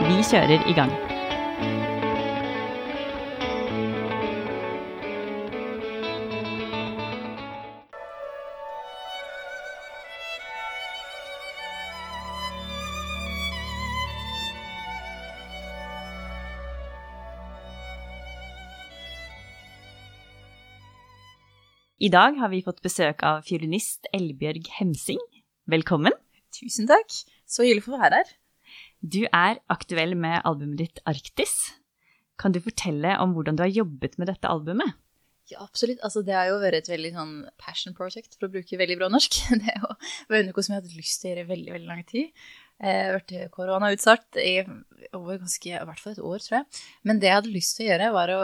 Vi kjører i gang. I dag har vi fått besøk av fiolinist Elbjørg Hemsing. Velkommen. Tusen takk. Så hyggelig for å være her. Du er aktuell med albumet ditt Arktis. Kan du fortelle om hvordan du har jobbet med dette albumet? Ja, absolutt. Altså, det har jo vært et veldig sånn passion project, for å bruke veldig bra norsk. Det er jo noe som jeg har hatt lyst til å gjøre i veldig, veldig lang tid. Jeg har vært koronautsatt i over ganske, i hvert fall et år, tror jeg. Men det jeg hadde lyst til å gjøre, var å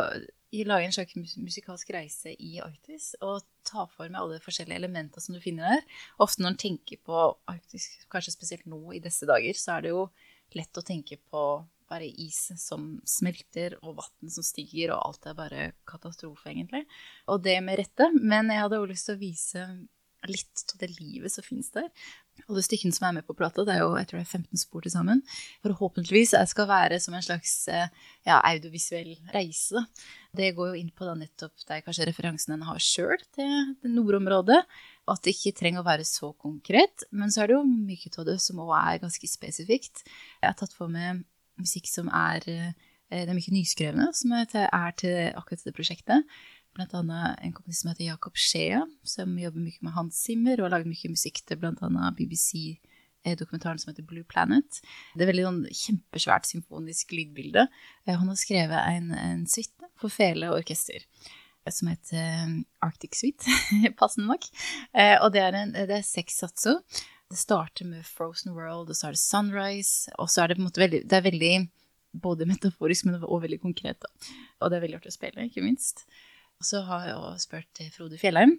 lage en slags musikalsk reise i Arktis og ta for meg alle forskjellige elementene som du finner der. Ofte når en tenker på Arktis, kanskje spesielt nå i disse dager, så er det jo lett å tenke på bare is som smelter, og vann som stiger, og alt er bare katastrofe, egentlig. Og det med rette. Men jeg hadde også lyst til å vise litt av det livet som finnes der. Alle stykkene som er med på plata, det er jo jeg tror det er 15 spor til sammen. Forhåpentligvis jeg skal være som en slags eh, ja, audiovisuell reise. Det går jo inn på da nettopp er kanskje referansen en har sjøl til det nordområdet. At det ikke trenger å være så konkret. Men så er det jo mye av det som òg er ganske spesifikt. Jeg har tatt for meg musikk som er eh, Det er mye nyskrevne som er til, akkurat det prosjektet. Blant annet en komponist som heter Jakob Shea, som jobber mye med Hans Zimmer og har laget mye musikk til annet BBC dokumentaren som heter Blue Planet. Det er veldig sånn kjempesvært symfonisk lydbilde. Eh, han har skrevet en, en suite for fele og orkester som heter eh, Arctic Suite, passende nok. Eh, og det er, en, det er seks satser. Det starter med Frozen World, og så er det Sunrise. Og så er det på en måte veldig Det er veldig både metaforisk, men også veldig konkret. Da. Og det er veldig artig å spille, ikke minst. Og så har jeg også spurt Frode Fjellheim,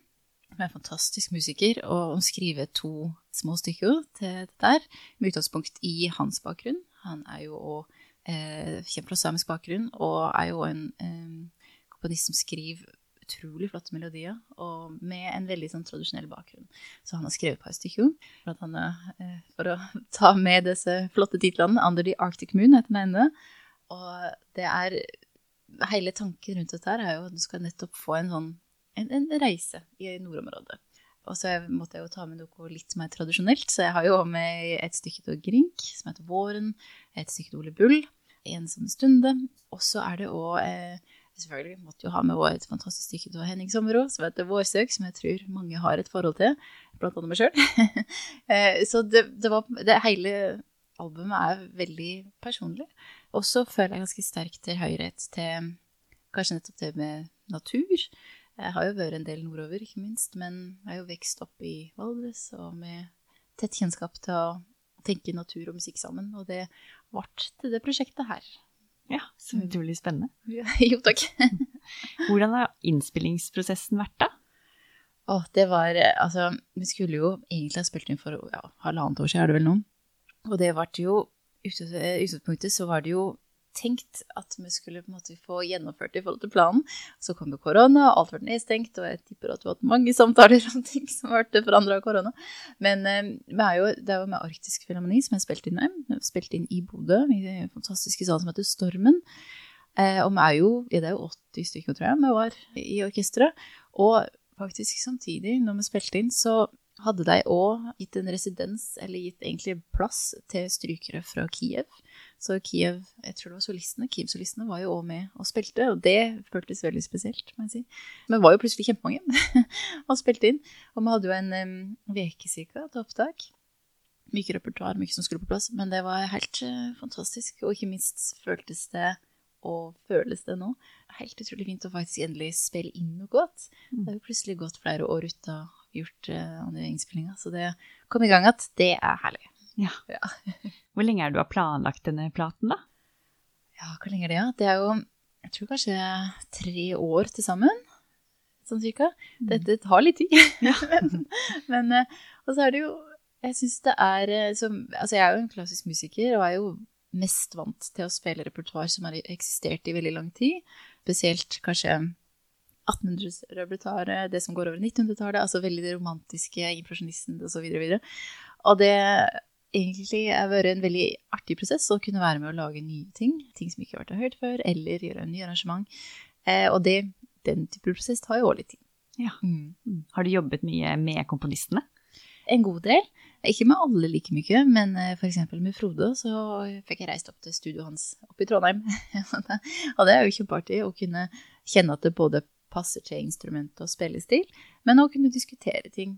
som er en fantastisk musiker, og om skrive to små stykker til dette her, med utgangspunkt i hans bakgrunn. Han er jo òg eh, kjent fra samisk bakgrunn og er jo en eh, komponist som skriver utrolig flotte melodier, og med en veldig sånn tradisjonell bakgrunn. Så han har skrevet et par stykker for, han, eh, for å ta med disse flotte titlene. 'Under the Arctic Moon' heter den ene. Og det er Hele tanken rundt dette her er jo at du skal nettopp få en sånn en, en reise i nordområdet. Og så måtte jeg jo ta med noe litt mer tradisjonelt, så jeg har jo med et stykke til Grink, som heter Våren, et stykke til Ole Bull, En sånn stunde, og så er det òg selvfølgelig måtte jo ha med et fantastisk stykke til Henning Sommerå, som heter Vårsøk, som jeg tror mange har et forhold til, blant annet meg sjøl. Eh, så det, det, var, det hele albumet er veldig personlig. Og så føler jeg ganske sterkt til høyret til kanskje nettopp det med natur. Jeg har jo vært en del nordover, ikke minst, men jeg har jo vokst opp i Valdres og med tett kjennskap til å tenke natur og musikk sammen. Og det ble til det prosjektet her. Ja, så mm. utrolig spennende. jo, takk. Hvordan har innspillingsprosessen vært, da? Å, det var Altså, vi skulle jo egentlig ha spilt inn for ja, halvannet år siden, er det vel nå. Og det ble jo I utgangspunktet så var det jo tenkt at vi skulle på en måte få gjennomført det i forhold til planen. Så kom jo korona, alt ble nedstengt, og jeg tipper at du har hatt mange samtaler om ting som ble forandra av korona. Men eh, er jo, det er jo med Arktisk Filharmoni som jeg har spilt inn med. Jeg har spilt inn i Bodø, i den fantastiske salen som heter Stormen. Eh, og vi er jo, ja, det er jo 80 stykker, tror jeg, vi var i orkesteret. Og faktisk samtidig, når vi spilte inn, så hadde de òg gitt en residens, eller gitt egentlig plass, til strykere fra Kiev. Så Kiev, jeg tror det var solistene, Kiev-solistene var jo òg med og spilte, og det føltes veldig spesielt, må jeg si. Men var jo plutselig kjempemange og spilte inn. Og vi hadde jo en uke um, cirka til opptak. Mye repertoar, mye som skulle på plass, men det var helt uh, fantastisk. Og ikke minst føltes det og føles det nå. Helt utrolig fint å faktisk endelig spille inn noe godt. Mm. Det har jo plutselig gått flere år ut av gjort uh, andre innspillinga. Så det kom i gang igjen, det er herlig. Ja. ja. Hvor lenge er du har planlagt denne platen, da? Ja, hvor lenge er det, ja? Det er jo jeg tror kanskje tre år til sammen, sånn cirka. Mm. Dette tar litt tid. men, men eh, Og så er det jo Jeg syns det er eh, som Altså, jeg er jo en klassisk musiker og er jo mest vant til å spille repertoar som har eksistert i veldig lang tid. Spesielt kanskje 1800-repertoaret, det som går over 1900-tallet, altså veldig det romantiske, impresjonisten osv. Og, så og det egentlig har vært en veldig artig prosess å kunne være med å lage nye ting. Ting som ikke har vært hørt før, eller gjøre en ny arrangement. Eh, og det, den type prosess tar jo òg litt tid. Ja. Mm. Har du jobbet mye med komponistene? En god del. Ikke med alle like mye, men eh, f.eks. med Frode så fikk jeg reist opp til studioet hans oppe i Trondheim. og det er jo kjempeartig å kunne kjenne at det både passer til instrument og spillestil, men å kunne diskutere ting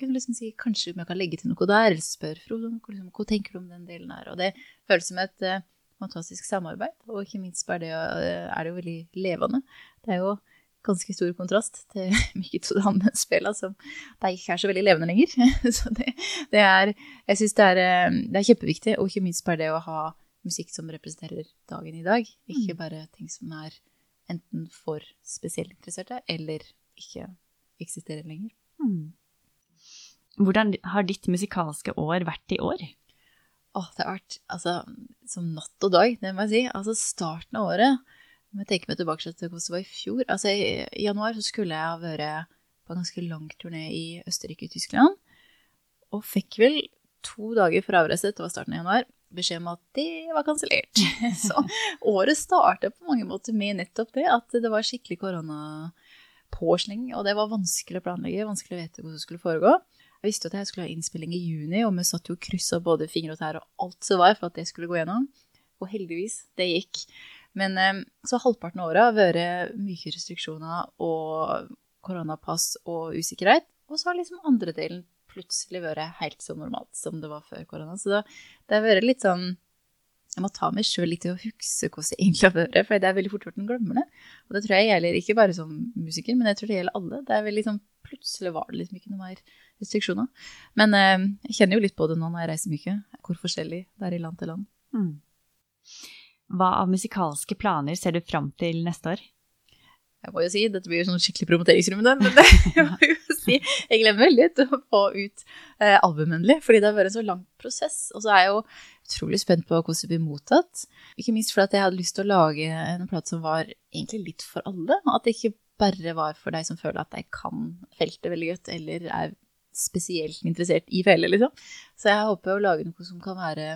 kunne liksom si kanskje vi kan legge til noe der, eller spørre Frode liksom, hva tenker du om den delen her. Og det føles som et uh, fantastisk samarbeid, og ikke minst bare det uh, er det jo veldig levende. Det er jo ganske stor kontrast til mye andre spillene som de ikke er så veldig levende lenger. så det, det er Jeg syns det, uh, det, er kjempeviktig, og ikke minst bare det å ha musikk som representerer dagen i dag, ikke mm. bare ting som er enten for spesielt interesserte eller ikke eksisterer lenger. Hmm. Hvordan har ditt musikalske år vært i år? Åh, det har vært altså, som natt og dag, det må jeg si. Altså starten av året Om jeg tenker meg tilbake til hvordan det var i fjor altså I, januar så skulle jeg ha vært på en ganske lang turné i Østerrike og Tyskland. Og fikk vel to dager for avreise, det var starten av januar, beskjed om at det var kansellert. Så året starta på mange måter med nettopp det, at det var skikkelig koronapåsleng, og det var vanskelig å planlegge, vanskelig å vite hvordan det skulle foregå. Jeg visste at jeg skulle ha innspilling i juni, og vi satt jo og kryssa både fingre og tær og alt som var for at det skulle gå gjennom. Og heldigvis, det gikk. Men eh, så halvparten av året har vært mye restriksjoner og koronapass og usikkerhet. Og så har liksom andre delen plutselig vært helt så normalt som det var før korona. Så det, det har vært litt sånn jeg må ta meg sjøl litt til å huske hvordan det egentlig har vært, for det er veldig fort gjort en glemmer det. Og det tror jeg gjelder ikke bare som musiker, men jeg tror det gjelder alle. Det er veldig sånn, Plutselig var det liksom ikke noe mer restriksjoner. Men eh, jeg kjenner jo litt på det nå når jeg reiser mye, hvor forskjellig det er i land til land. Mm. Hva av musikalske planer ser du fram til neste år? Jeg må jo si, Dette blir jo sånn skikkelig promoteringsrunde, men det, må jo si, jeg glemmer til å få ut eh, albumet endelig, fordi det har vært en så lang prosess. Og så er jeg jo utrolig spent på hvordan det blir mottatt. Ikke minst fordi jeg hadde lyst til å lage en plate som var egentlig litt for alle. At det ikke bare var for deg som føler at de kan feltet veldig godt, eller er spesielt interessert i fele, liksom. Så jeg håper å lage noe som kan være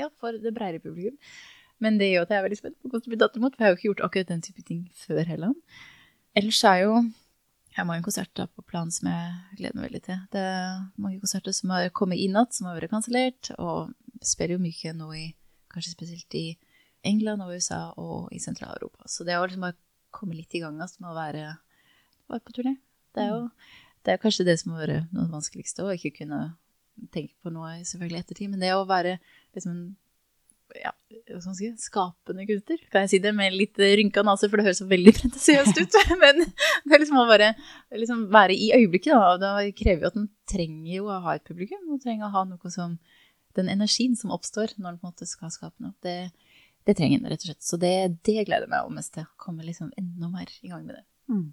ja, for det bredere publikum. Men det gjør at jeg er veldig spent på hvordan det blir tatt imot, for jeg har jo ikke gjort akkurat den type ting før heller. Ellers er jo jeg har mange konserter på planen som jeg gleder meg veldig til. Det er mange konserter som har kommet inn igjen, som har vært kansellert. Og spiller jo mye nå i kanskje spesielt i England og USA og i Sentral-Europa. Så det å liksom bare komme litt i gang altså, med å være, være på turné, det er jo det er kanskje det som har vært noe vanskeligste, å ikke kunne tenke på noe selvfølgelig ettertid. Men det å være liksom ja, si, skapende kunstner, kan jeg si det med litt rynka nase, for det høres veldig pretensiøst ut. Men det er liksom å bare liksom være i øyeblikket, da. Og det krever jo at en trenger jo å ha et publikum. Og trenger å ha noe som Den energien som oppstår når en på en måte skal skape noe. Det, det trenger en, rett og slett. Så det, det gleder jeg meg mest til. Å komme liksom enda mer i gang med det. Mm.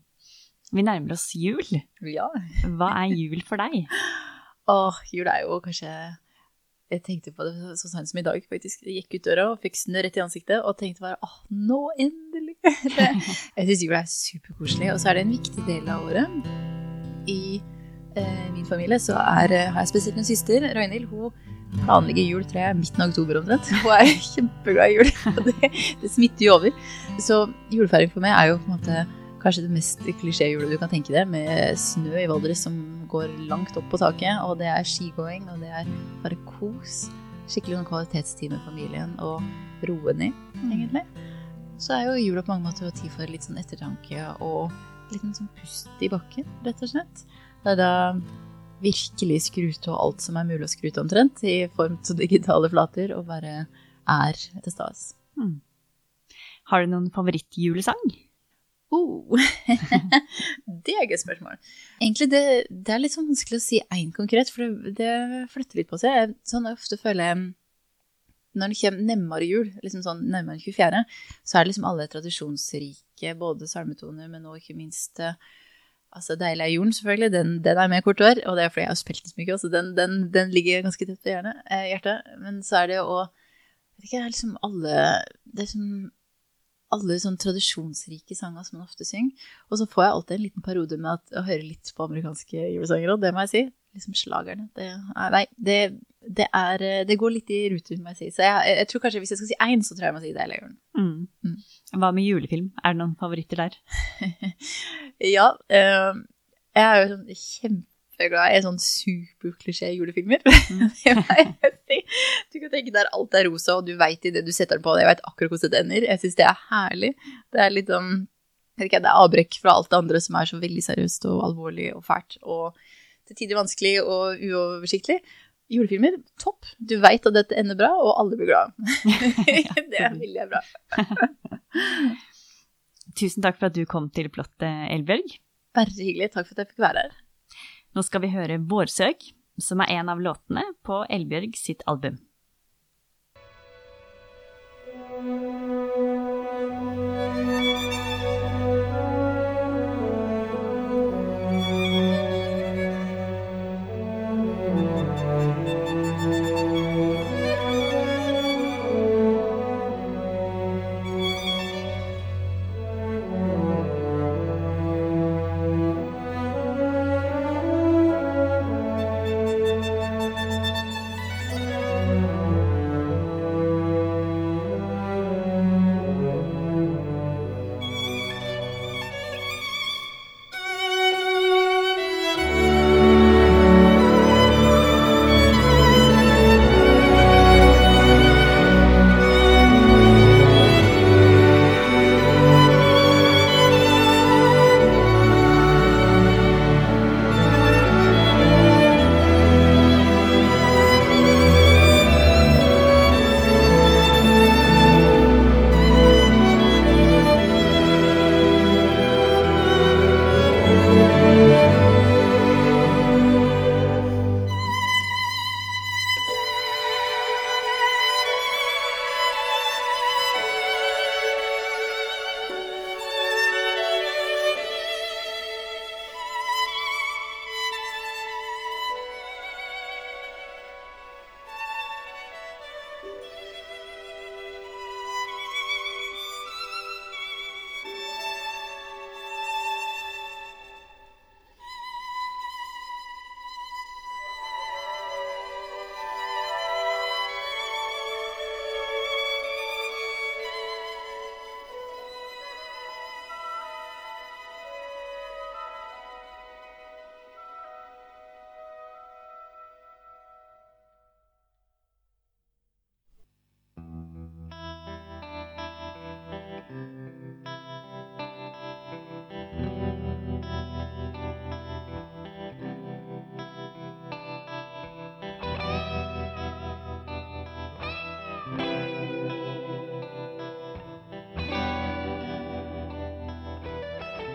Vi nærmer oss jul. Ja. Hva er jul for deg? Åh, jul er jo kanskje Jeg tenkte på det så sent som i dag, faktisk. Jeg gikk ut døra og fikk snø rett i ansiktet og tenkte bare åh, nå endelig! Det, jeg syns jul er superkoselig, og så er det en viktig del av året. I eh, min familie så er, eh, har jeg spesielt en søster, Ragnhild. Hun planlegger jul tror jeg, midten av oktober omtrent. Hun er kjempeglad i jul, og det, det smitter jo over. Så julefeiring for meg er jo på en måte kanskje det mest klisjéhjulet du kan tenke deg, med snø i Valdres som går langt opp på taket, og det er skigåing, og det er bare kos. Skikkelig noen kvalitetstid med familien og roe ned, mm. egentlig. Så er jo jula på mange måter tid for litt sånn ettertanke og litt sånn pust i bakken, rett og slett. Det er da virkelig skru av alt som er mulig å skru av omtrent, i form av digitale flater, og bare er til stas. Mm. Har du noen favorittjulesang? Oh. det er et gøy spørsmål. Egentlig det, det, er litt sånn vanskelig å si én konkret, for det, det, flytter litt på seg. Sånn jeg ofte føler når det kommer nærmere jul, liksom sånn nærmere 24., så er det liksom alle tradisjonsrike, både salmetoner, men også ikke minst eh, altså Deilig er jorden, selvfølgelig. Den, den er med kort år, og det er fordi jeg har spilt den så mye, så den, den, den, ligger ganske tett på hjertet, eh. Men så er det jo er liksom alle Det er liksom alle sånn tradisjonsrike sanger som man ofte synger. Og så får jeg alltid en liten periode med at, å høre litt på amerikanske julesanger, og det må jeg si liksom slagerne. Det, nei, det, det, er, det, går litt i rute, må jeg si. Så jeg, jeg, tror kanskje hvis jeg skal si én, så tror jeg jeg må si det er. Mm. Mm. Hva med julefilm? Er det noen favoritter der? ja. Øh, jeg er jo sånn kjempeglad i sånn superklisjé julefilmer. Mm. du kan tenke der alt er rosa, og du veit idet du setter den på, og jeg veit akkurat hvordan det ender. Jeg syns det er herlig. Det er litt sånn det er avbrekk fra alt det andre som er så veldig seriøst og alvorlig og fælt. Og til tider vanskelig og uoversiktlig. Julefilmer, topp. Du veit at dette ender bra, og alle blir glad. det er veldig bra. Tusen takk for at du kom til plottet, Elbjørg. Bare hyggelig. Takk for at jeg fikk være her. Nå skal vi høre Vårsøk, som er en av låtene på Elbjørg sitt album.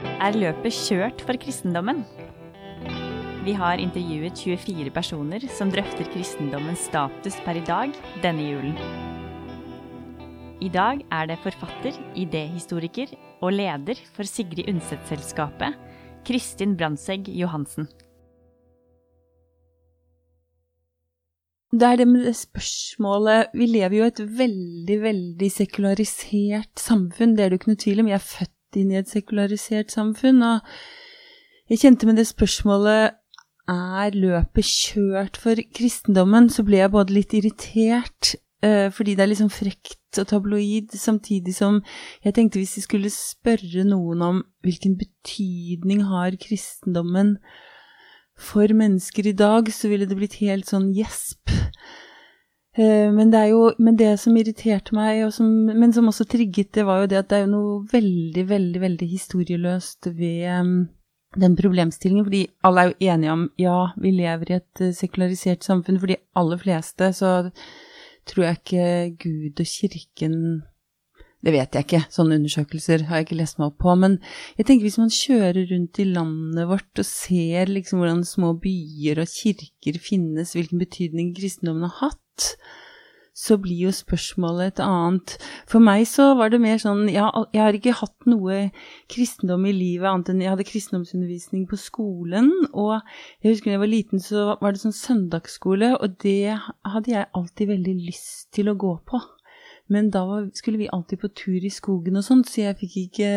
Er løpet kjørt for kristendommen? Vi har intervjuet 24 personer som drøfter kristendommens status per i dag denne julen. I dag er det forfatter, idéhistoriker og leder for Sigrid Undset-selskapet, Kristin Brandtzæg Johansen. Det er det med det spørsmålet Vi lever jo i et veldig, veldig sekularisert samfunn, det er det ikke noe tvil om. Jeg er født inn i et sekularisert samfunn. Og jeg kjente med det spørsmålet er løpet kjørt for kristendommen, så ble jeg både litt irritert uh, fordi det er liksom frekt og tabloid, samtidig som jeg tenkte hvis jeg skulle spørre noen om hvilken betydning har kristendommen for mennesker i dag, så ville det blitt helt sånn gjesp. Eh, men det, jo, men det som irriterte meg, som, men som også trigget det, var jo det at det er noe veldig, veldig, veldig historieløst ved den problemstillingen. Fordi alle er jo enige om ja, vi lever i et uh, sekularisert samfunn. For de aller fleste så tror jeg ikke Gud og kirken det vet jeg ikke, sånne undersøkelser har jeg ikke lest meg opp på. Men jeg tenker hvis man kjører rundt i landet vårt og ser liksom hvordan små byer og kirker finnes, hvilken betydning kristendommen har hatt, så blir jo spørsmålet et annet. For meg så var det mer sånn Jeg, jeg har ikke hatt noe kristendom i livet annet enn jeg hadde kristendomsundervisning på skolen. Og jeg husker da jeg var liten, så var det sånn søndagsskole, og det hadde jeg alltid veldig lyst til å gå på. Men da skulle vi alltid på tur i skogen og sånt, så jeg fikk ikke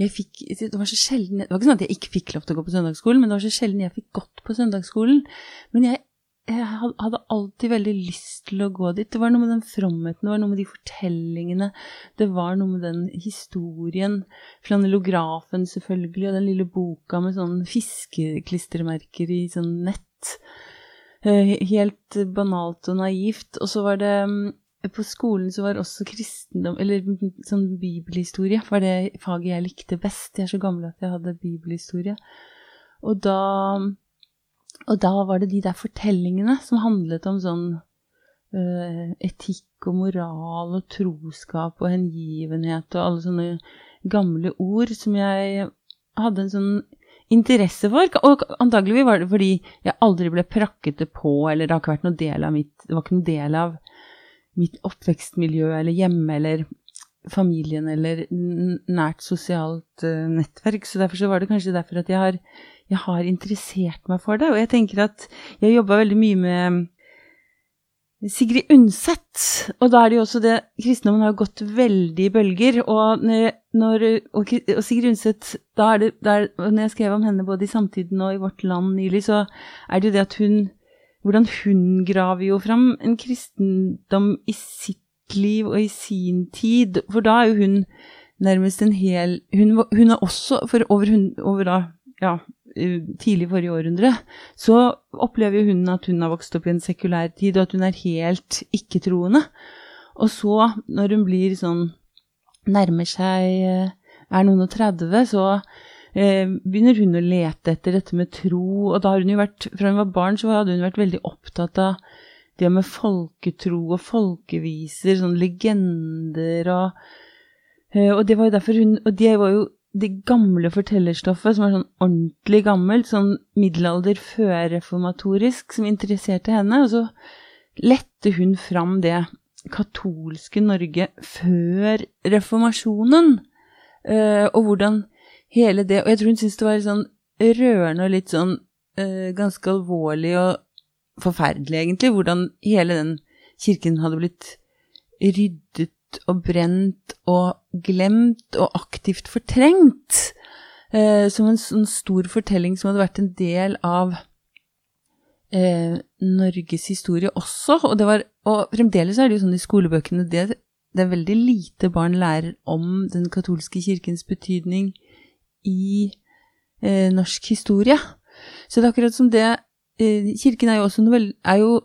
jeg fikk, Det var så sjelden Det var ikke sånn at jeg ikke fikk lov til å gå på søndagsskolen, men det var så sjelden jeg fikk gått på søndagsskolen. Men jeg jeg hadde alltid veldig lyst til å gå dit. Det var noe med den fromheten, det var noe med de fortellingene, det var noe med den historien. Flanellografen selvfølgelig, og den lille boka med sånne fiskeklistremerker i sånn nett. Eh, helt banalt og naivt. Og så var det mm, På skolen så var også kristendom, eller sånn bibelhistorie, var det faget jeg likte best. Jeg er så gammel at jeg hadde bibelhistorie. Og da og da var det de der fortellingene som handlet om sånn uh, etikk og moral og troskap og hengivenhet og alle sånne gamle ord som jeg hadde en sånn interesse for. Og antagelig var det fordi jeg aldri ble prakket det på, eller det har ikke vært noen del av mitt Det var ikke noen del av mitt oppvekstmiljø eller hjemme eller familien eller nært sosialt uh, nettverk. Så derfor så var det kanskje derfor at jeg har jeg har interessert meg for det. Og jeg tenker at jeg jobba veldig mye med Sigrid Undset. Og da er det jo også det Kristendommen har gått veldig i bølger. Og, når, og, og Sigrid Undset da er det, der, Når jeg skrev om henne både i Samtiden og i Vårt Land nylig, så er det jo det at hun Hvordan hun graver jo fram en kristendom i sitt liv og i sin tid. For da er jo hun nærmest en hel Hun, hun er også for over, over da, ja, tidlig forrige århundre, så opplever hun at hun har vokst opp i en sekulær tid, og at hun er helt ikke-troende. Og så, når hun blir sånn Nærmer seg Er noen og 30, så eh, begynner hun å lete etter dette med tro. Og da har hun jo vært Fra hun var barn, så hadde hun vært veldig opptatt av det med folketro og folkeviser, sånn legender og eh, Og det var jo derfor hun Og det var jo det gamle fortellerstoffet, som var sånn ordentlig gammelt, sånn middelalder førreformatorisk, som interesserte henne. Og så lette hun fram det katolske Norge før reformasjonen. Uh, og hvordan hele det Og jeg tror hun syntes det var litt sånn rørende og litt sånn uh, ganske alvorlig og forferdelig, egentlig, hvordan hele den kirken hadde blitt ryddet og brent og glemt og aktivt fortrengt. Eh, som en sånn stor fortelling som hadde vært en del av eh, Norges historie også. Og, var, og, fremdeles er det jo sånn i skolebøkene det, det er veldig lite barn lærer om den katolske kirkens betydning i eh, norsk historie. Så det er akkurat som det eh, Kirken er jo også noe, er jo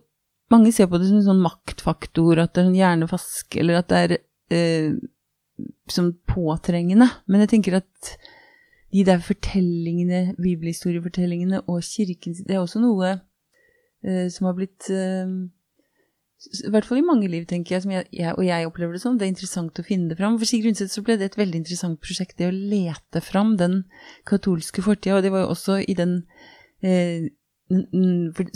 mange ser på det som en sånn maktfaktor, at det er sånn hjernevask, eller at det er eh, sånn påtrengende. Men jeg tenker at de der fortellingene, bibelhistoriefortellingene og kirken, det er også noe eh, som har blitt eh, i hvert fall i mange liv, tenker jeg, jeg, jeg, og jeg opplever det sånn. Det er interessant å finne det fram. For Sigrid Undset så ble det et veldig interessant prosjekt, det å lete fram den katolske fortida. Og det var jo også i den eh,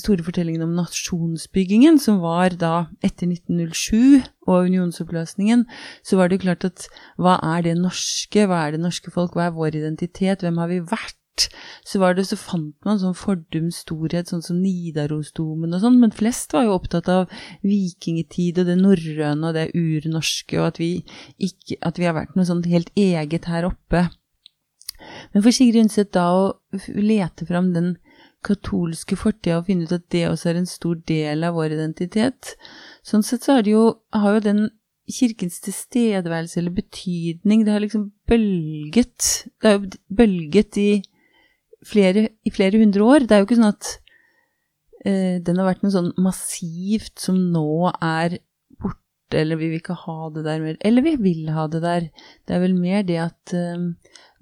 store fortellingen om nasjonsbyggingen, som var da etter 1907 og unionsoppløsningen, så var det jo klart at hva er det norske, hva er det norske folk, hva er vår identitet, hvem har vi vært? Så var det, så fant man sånn fordums storhet, sånn som Nidarosdomen og sånn, men flest var jo opptatt av vikingtid og det norrøne og det urnorske, og at vi, ikke, at vi har vært noe sånn helt eget her oppe. Men for Sigrid Undset da å lete fram den katolske fortida og finne ut at det også er en stor del av vår identitet. Sånn sett så det jo, har jo den kirkens tilstedeværelse eller betydning Det har liksom bølget Det har jo bølget i flere, i flere hundre år. Det er jo ikke sånn at eh, den har vært noe sånn massivt som nå er borte, eller vi vil ikke ha det der mer. Eller vi vil ha det der. Det er vel mer det at eh,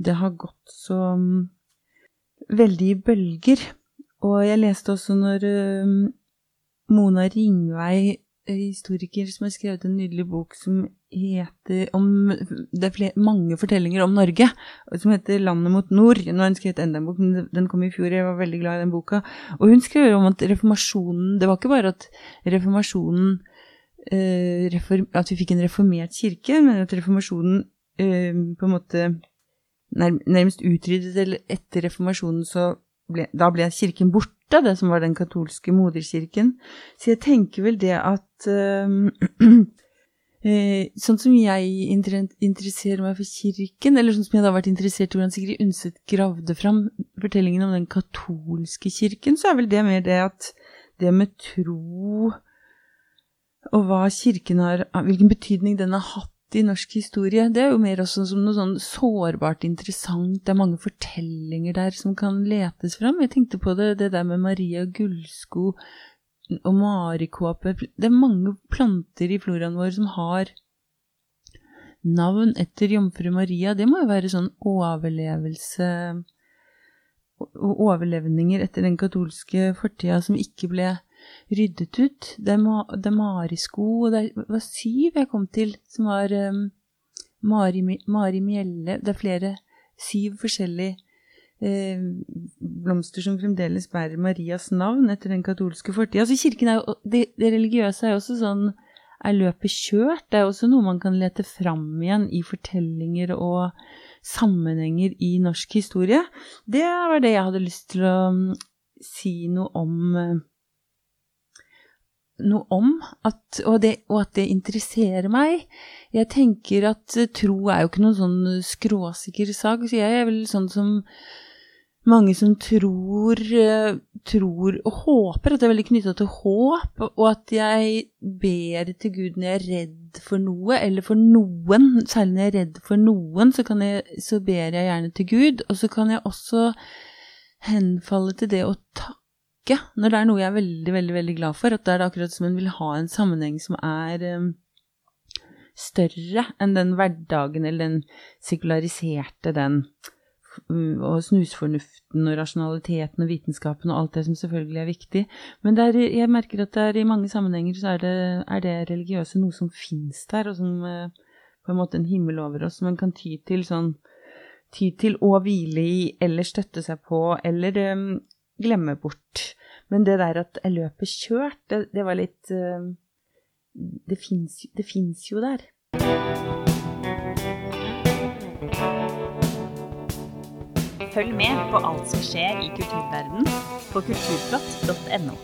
det har gått så um, veldig i bølger. Og jeg leste også når um, Mona Ringvei, historiker, som har skrevet en nydelig bok som heter om, Det er flere, mange fortellinger om Norge, som heter 'Landet mot nord'. Nå har hun skrevet enda en bok, men den kom i fjor, jeg var veldig glad i den boka. Og hun skrev om at reformasjonen Det var ikke bare at reformasjonen eh, reform, at vi fikk en reformert kirke, men at reformasjonen eh, på en måte nærmest utryddet, eller etter reformasjonen så ble, da ble kirken borte, det som var den katolske moderkirken. Så jeg tenker vel det at eh, Eh, sånn som jeg interesserer meg for kirken, eller sånn som jeg da har vært interessert i hvordan Sigrid Undset gravde fram fortellingen om den katolske kirken, så er vel det mer det at det med tro og hva kirken har Hvilken betydning den har hatt i norsk historie, det er jo mer også som noe sånn sårbart interessant. Det er mange fortellinger der som kan letes fram. Jeg tenkte på det, det der med Maria Gullsko og marikåpe Det er mange planter i floraen vår som har navn etter jomfru Maria. Det må jo være sånn overlevelse og overlevninger etter den katolske fortida som ikke ble ryddet ut. Det er, ma det er marisko, og det var syv jeg kom til, som var um, Mari, Mari Mjelle Det er flere, syv forskjellige blomster som fremdeles bærer Marias navn etter den katolske fortida. Altså, kirken er jo, det, det, religiøse er jo også sånn Er løpet kjørt? Det er også noe man kan lete fram igjen i fortellinger og sammenhenger i norsk historie. Det var det jeg hadde lyst til å um, si noe om. Uh, noe om, at, og, det, og, at det interesserer meg. Jeg tenker at tro er jo ikke noen sånn skråsikker sak, så jeg er vel sånn som mange som tror, eh, tror og håper, at det er veldig knytta til håp, og at jeg ber til Gud når jeg er redd for noe, eller for noen. Særlig når jeg er redd for noen, så, jeg, så ber jeg gjerne til Gud. Og så kan jeg også henfalle til det å takke når det er noe jeg er veldig, veldig, veldig glad for. At det er akkurat som en vil ha en sammenheng som er um, større enn den hverdagen eller den sekulariserte, den og snusfornuften og rasjonaliteten og vitenskapen og alt det som selvfølgelig er viktig. Men er, jeg merker at er, i mange sammenhenger så er det, er det religiøse noe som fins der, og som eh, på en måte en himmel over oss, som en kan ty til sånn Ty til å hvile i, eller støtte seg på, eller um, glemme bort. Men det der at jeg løper kjørt, det, det var litt uh, Det fins jo der. Følg med på alt som skjer i kulturverdenen på kulturplott.no.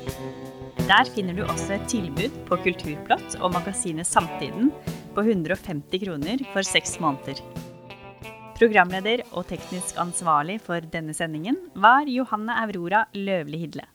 Der finner du også et tilbud på Kulturplott og magasinet Samtiden på 150 kroner for seks måneder. Programleder og teknisk ansvarlig for denne sendingen var Johanne Aurora Løvli Hidle.